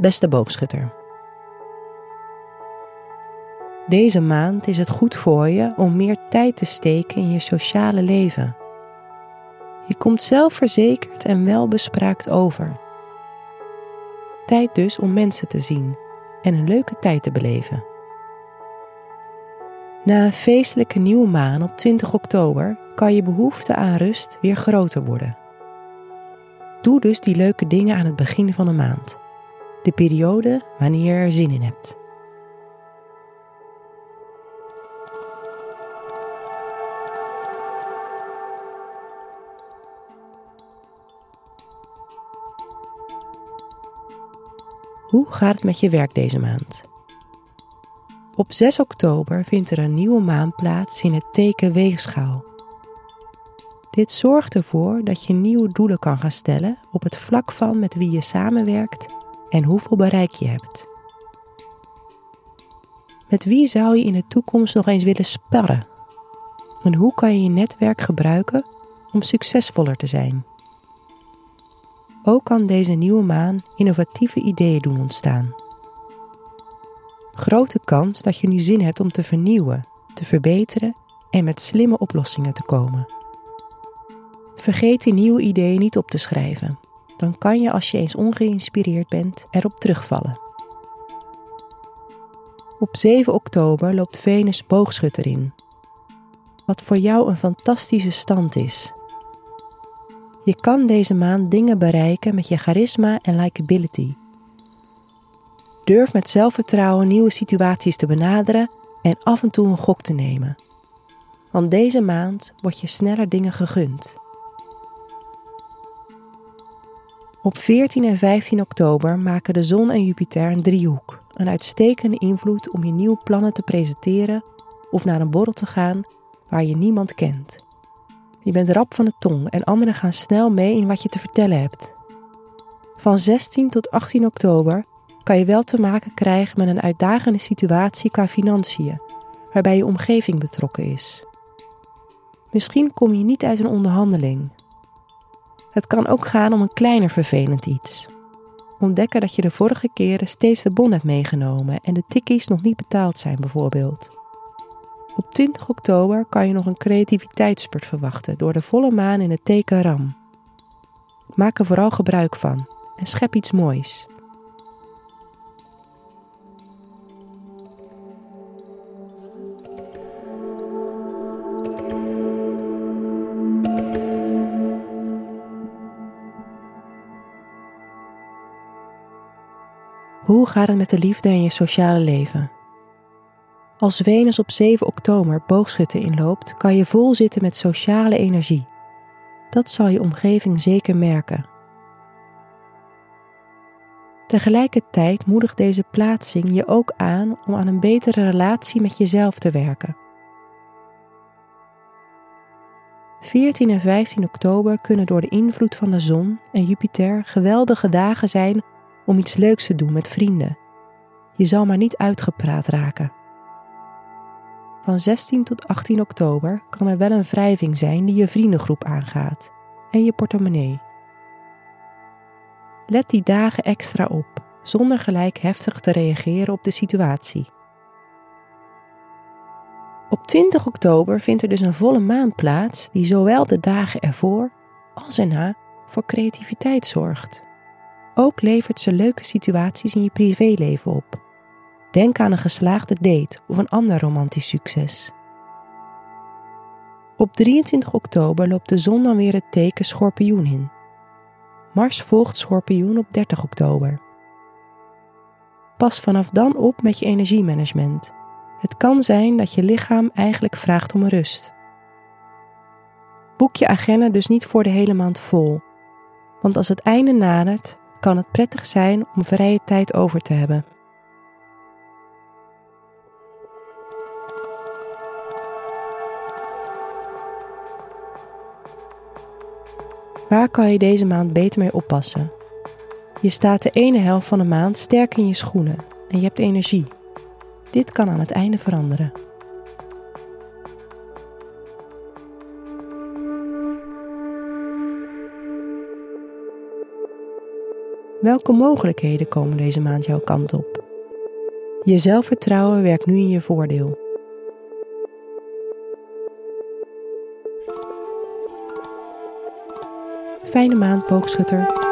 Beste boogschutter. Deze maand is het goed voor je om meer tijd te steken in je sociale leven. Je komt zelfverzekerd en welbespraakt over. Tijd dus om mensen te zien en een leuke tijd te beleven. Na een feestelijke nieuwe maan op 20 oktober kan je behoefte aan rust weer groter worden. Doe dus die leuke dingen aan het begin van de maand, de periode wanneer je er zin in hebt. Hoe gaat het met je werk deze maand? Op 6 oktober vindt er een nieuwe maan plaats in het teken Weegschaal. Dit zorgt ervoor dat je nieuwe doelen kan gaan stellen op het vlak van met wie je samenwerkt en hoeveel bereik je hebt. Met wie zou je in de toekomst nog eens willen sparren? En hoe kan je je netwerk gebruiken om succesvoller te zijn? Ook kan deze nieuwe maan innovatieve ideeën doen ontstaan. Grote kans dat je nu zin hebt om te vernieuwen, te verbeteren en met slimme oplossingen te komen. Vergeet die nieuwe ideeën niet op te schrijven. Dan kan je als je eens ongeïnspireerd bent erop terugvallen. Op 7 oktober loopt Venus boogschutter in. Wat voor jou een fantastische stand is. Je kan deze maand dingen bereiken met je charisma en likability. Durf met zelfvertrouwen nieuwe situaties te benaderen en af en toe een gok te nemen. Want deze maand wordt je sneller dingen gegund. Op 14 en 15 oktober maken de zon en Jupiter een driehoek. Een uitstekende invloed om je nieuwe plannen te presenteren of naar een borrel te gaan waar je niemand kent. Je bent rap van de tong en anderen gaan snel mee in wat je te vertellen hebt. Van 16 tot 18 oktober kan je wel te maken krijgen met een uitdagende situatie qua financiën, waarbij je omgeving betrokken is. Misschien kom je niet uit een onderhandeling. Het kan ook gaan om een kleiner vervelend iets. Ontdekken dat je de vorige keren steeds de bon hebt meegenomen en de tikkies nog niet betaald zijn bijvoorbeeld. Op 20 oktober kan je nog een creativiteitsspurt verwachten door de volle maan in het teken Ram. Maak er vooral gebruik van en schep iets moois. Hoe gaat het met de liefde en je sociale leven? Als Venus op 7 oktober boogschutten inloopt, kan je vol zitten met sociale energie. Dat zal je omgeving zeker merken. Tegelijkertijd moedigt deze plaatsing je ook aan om aan een betere relatie met jezelf te werken. 14 en 15 oktober kunnen door de invloed van de zon en Jupiter geweldige dagen zijn om iets leuks te doen met vrienden. Je zal maar niet uitgepraat raken. Van 16 tot 18 oktober kan er wel een wrijving zijn die je vriendengroep aangaat en je portemonnee. Let die dagen extra op, zonder gelijk heftig te reageren op de situatie. Op 20 oktober vindt er dus een volle maan plaats die zowel de dagen ervoor als erna voor creativiteit zorgt. Ook levert ze leuke situaties in je privéleven op. Denk aan een geslaagde date of een ander romantisch succes. Op 23 oktober loopt de zon dan weer het teken Schorpioen in. Mars volgt Schorpioen op 30 oktober. Pas vanaf dan op met je energiemanagement. Het kan zijn dat je lichaam eigenlijk vraagt om rust. Boek je agenda dus niet voor de hele maand vol, want als het einde nadert, kan het prettig zijn om vrije tijd over te hebben. Waar kan je deze maand beter mee oppassen? Je staat de ene helft van de maand sterk in je schoenen en je hebt energie. Dit kan aan het einde veranderen. Welke mogelijkheden komen deze maand jouw kant op? Je zelfvertrouwen werkt nu in je voordeel. Fijne maand, boogschutter.